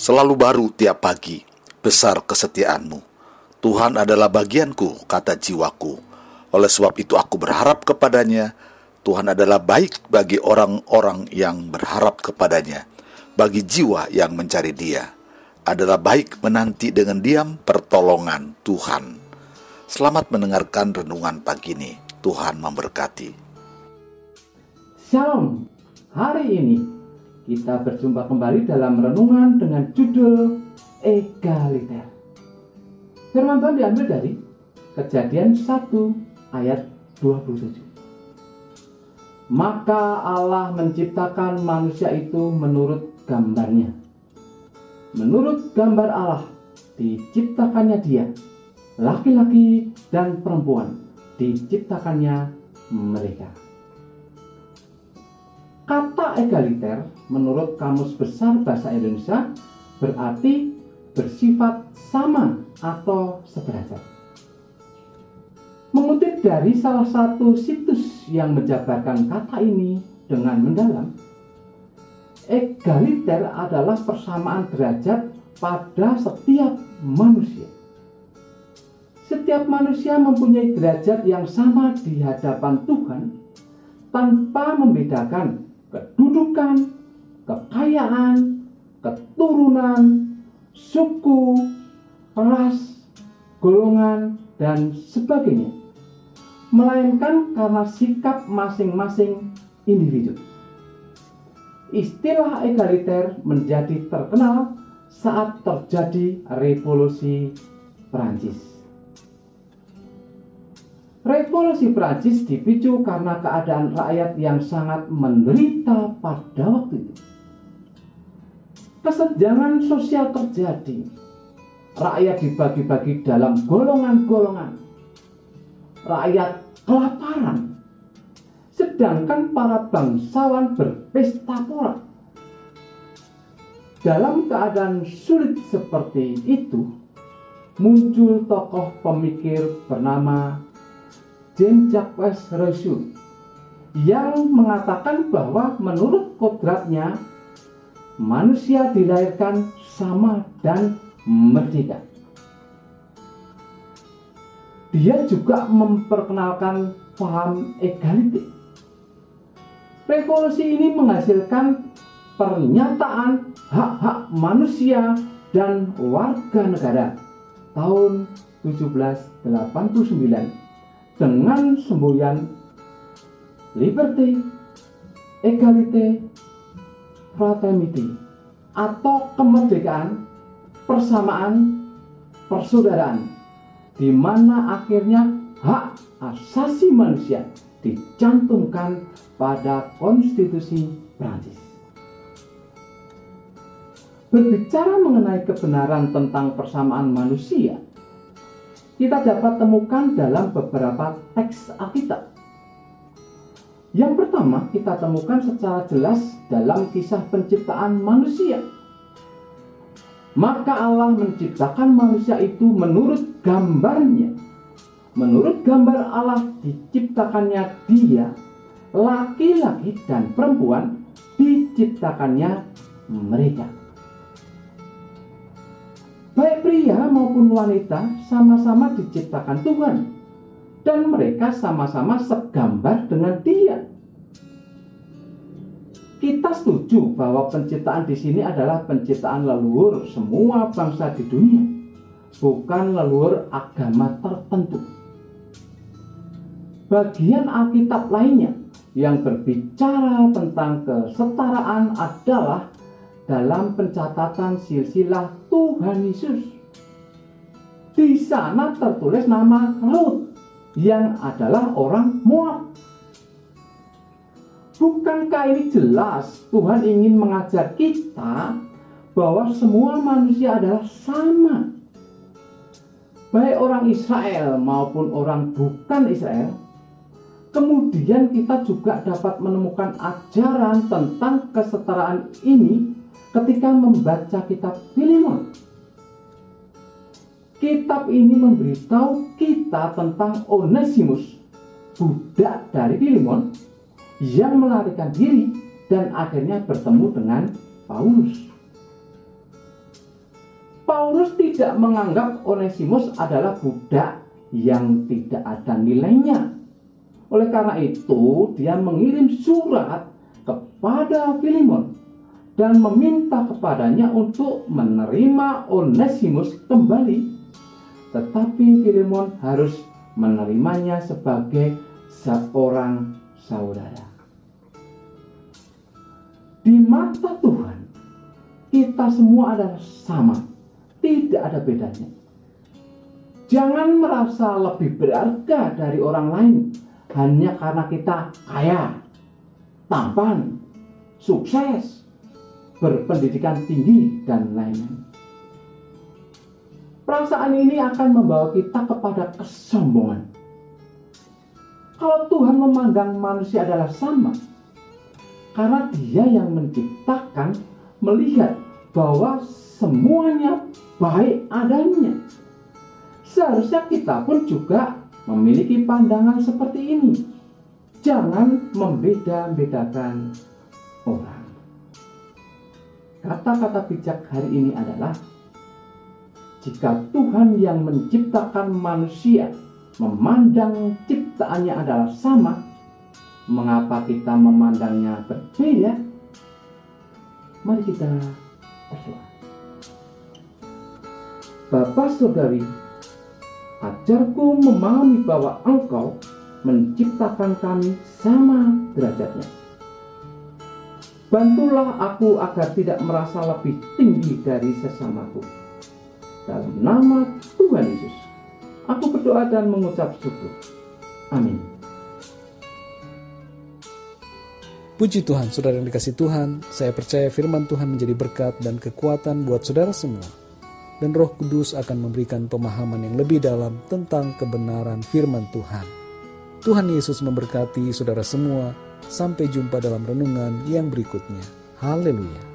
Selalu baru tiap pagi, besar kesetiaanmu. Tuhan adalah bagianku, kata jiwaku. Oleh sebab itu aku berharap kepadanya. Tuhan adalah baik bagi orang-orang yang berharap kepadanya, bagi jiwa yang mencari dia. Adalah baik menanti dengan diam pertolongan Tuhan. Selamat mendengarkan renungan pagi ini. Tuhan memberkati. Shalom. Hari ini kita berjumpa kembali dalam renungan dengan judul Egaliter. Firman Tuhan diambil dari Kejadian 1 ayat 27. Maka Allah menciptakan manusia itu menurut gambarnya. Menurut gambar Allah diciptakannya dia, laki-laki dan perempuan diciptakannya mereka. Kata egaliter menurut Kamus Besar Bahasa Indonesia berarti bersifat sama atau sederajat. Mengutip dari salah satu situs yang menjabarkan kata ini dengan mendalam, egaliter adalah persamaan derajat pada setiap manusia. Setiap manusia mempunyai derajat yang sama di hadapan Tuhan tanpa membedakan kedudukan, kekayaan, keturunan, suku, ras, golongan, dan sebagainya. Melainkan karena sikap masing-masing individu. Istilah egaliter menjadi terkenal saat terjadi revolusi Perancis. Revolusi Prancis dipicu karena keadaan rakyat yang sangat menderita pada waktu itu. Kesenjangan sosial terjadi. Rakyat dibagi-bagi dalam golongan-golongan. Rakyat kelaparan. Sedangkan para bangsawan berpesta pora. Dalam keadaan sulit seperti itu, muncul tokoh pemikir bernama Jean Jacques Rousseau yang mengatakan bahwa menurut kodratnya manusia dilahirkan sama dan merdeka. Dia juga memperkenalkan paham egalite. Revolusi ini menghasilkan pernyataan hak-hak manusia dan warga negara tahun 1789 dengan semboyan liberty, egalite, fraternity atau kemerdekaan, persamaan, persaudaraan di mana akhirnya hak asasi manusia dicantumkan pada konstitusi Prancis. Berbicara mengenai kebenaran tentang persamaan manusia, kita dapat temukan dalam beberapa teks Alkitab. Yang pertama, kita temukan secara jelas dalam kisah penciptaan manusia. Maka Allah menciptakan manusia itu menurut gambarnya. Menurut gambar Allah diciptakannya dia, laki-laki dan perempuan diciptakannya mereka. Baik pria maupun wanita sama-sama diciptakan Tuhan. Dan mereka sama-sama segambar dengan dia. Kita setuju bahwa penciptaan di sini adalah penciptaan leluhur semua bangsa di dunia, bukan leluhur agama tertentu. Bagian Alkitab lainnya yang berbicara tentang kesetaraan adalah dalam pencatatan silsilah Tuhan Yesus. Di sana tertulis nama Ruth yang adalah orang Moab. Bukankah ini jelas Tuhan ingin mengajar kita bahwa semua manusia adalah sama? Baik orang Israel maupun orang bukan Israel, kemudian kita juga dapat menemukan ajaran tentang kesetaraan ini ketika membaca kitab Filemon. Kitab ini memberitahu kita tentang Onesimus, budak dari Filemon yang melarikan diri dan akhirnya bertemu dengan Paulus. Paulus tidak menganggap Onesimus adalah budak yang tidak ada nilainya. Oleh karena itu, dia mengirim surat kepada Filemon dan meminta kepadanya untuk menerima Onesimus kembali. Tetapi Filemon harus menerimanya sebagai seorang saudara. Di mata Tuhan, kita semua adalah sama, tidak ada bedanya. Jangan merasa lebih berharga dari orang lain hanya karena kita kaya, tampan, sukses, berpendidikan tinggi, dan lain-lain. Perasaan ini akan membawa kita kepada kesombongan. Kalau Tuhan memandang manusia adalah sama, karena Dia yang menciptakan, melihat bahwa semuanya baik adanya Seharusnya kita pun juga memiliki pandangan seperti ini. Jangan membeda-bedakan orang. Kata-kata bijak hari ini adalah jika Tuhan yang menciptakan manusia memandang ciptaannya adalah sama, mengapa kita memandangnya berbeda? Mari kita berdoa. Bapak Saudari Ajarku memahami bahwa engkau menciptakan kami sama derajatnya. Bantulah aku agar tidak merasa lebih tinggi dari sesamaku. Dalam nama Tuhan Yesus, aku berdoa dan mengucap syukur. Amin. Puji Tuhan, saudara yang dikasih Tuhan, saya percaya firman Tuhan menjadi berkat dan kekuatan buat saudara semua dan Roh Kudus akan memberikan pemahaman yang lebih dalam tentang kebenaran firman Tuhan. Tuhan Yesus memberkati saudara semua. Sampai jumpa dalam renungan yang berikutnya. Haleluya!